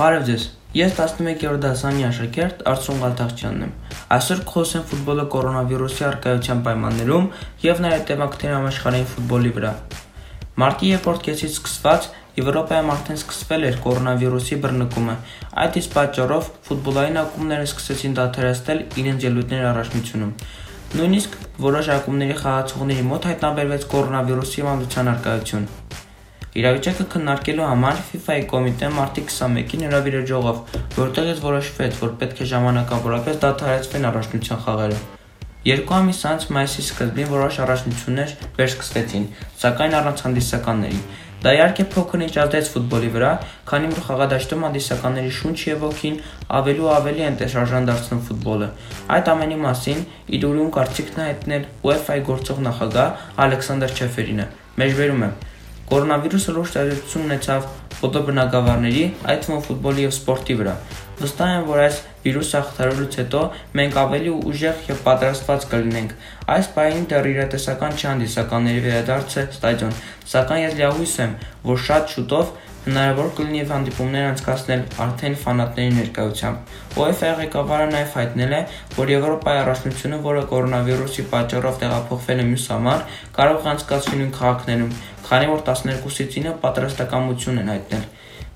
Բարև ձեզ։ Ես 11-րդ դասանի աշակերտ Արծրուն Գալթախչյանն եմ։ Այսօր կխոսեմ ֆուտբոլը կորոնավիրուսի արկայության պայմաններում եւ նաեւ տեմակների համաշխարհային ֆուտբոլի վրա։ Մարտի 2-րդ կեսից սկսված Եվրոպայում արդեն սկսվել էր կորոնավիրուսի բռնկումը։ Այդ իսկ պատճառով ֆուտբոլային ակումբները սկսեցին դադարեցնել իրենց ելույթների առաջնությունում։ Նույնիսկ որոշ ակումբների խաղացողների մոտ հայտնաբերվեց կորոնավիրուսի հիվանդության արկայություն։ Իրավիճակը քննարկելու համար FIFA-ի կոմիտեն մարտի 21-ին հրավիրել ժողով, որտեղից որոշվեց, որ պետք է ժամանակավորապես դադարեցվեն առաջնության խաղերը։ Երկու ամիս անց մայիսի սկզբին որոշ առաջնություններ վերսկսվեցին, սակայն առանց հանդիսականների։ Դա իհարկե փոքր-ինչ ազդեց ֆուտբոլի վրա, քանի որ խաղադաշտում հանդիսականների շունչը եւ ոգին ավելի ու ավելի են տեսարժան դարձնում ֆուտբոլը։ Այդ ամենի մասին իր ուրույն կարծիքն հայտնել UEFA-ի գործող նախագահ Ալեքսանդր Չեֆերինը։ Մեջբերում է. Կորոնավիրուսը լուրջ տարածություն ունեցավ ֆուտբոլբնակավարների, այդ թվում ֆուտբոլի եւ սպորտի վրա։ Վստահ եմ, որ այս վիրուսը հաղթահարելուց հետո մենք ավելի ուժեղ եւ պատրաստված կլինենք։ Այս պահին դեռ իրատեսական չի հանդիսականների վերադարձը ստադիոն, սակայն ես լիահույս եմ, որ շատ շուտով հնարավոր կլինի հանդիպումներ անցկացնել արդեն ֆանատների ներկայությամբ։ UEFA ղեկավարը նաև հայտնել է, որ Եվրոպայի առաջնությունը, որը կորոնավիրուսի պատճառով տեղափոխվել է մյուս համար, կարող է անցկացվի նույն քաղաքներում, քանի որ 12-ից 9-ը պատրաստակամություն են հայտնել։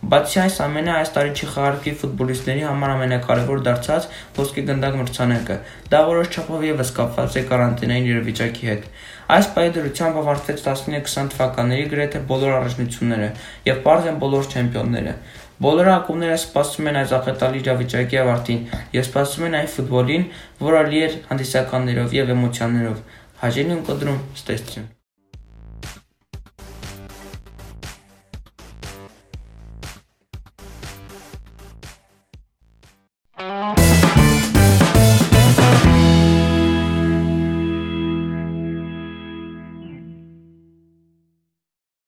Բացի այս ամենը, այս տարի չխաղարկվի ֆուտբոլիստների համար ամենակարևոր դարձած ոսկե գնդակ մրցանակը։ Դա որոշ չափով եւս կապված է կարանտինային իրավիճակի հետ։ Այս պահի դրությամբ ավարտվեց 19-20 թվականների գրեթե բոլոր առաջնությունները եւ բարձ են բոլոր չեմպիոնները։ Բոլոր ակումբները սպասում են այս աղետալի իրավիճակի ավարտին եւ սպասում են այն ֆուտբոլին, որը լի է հանդիսականներով եւ էմոցիաներով։ Հաջելին կդրում ստեսություն։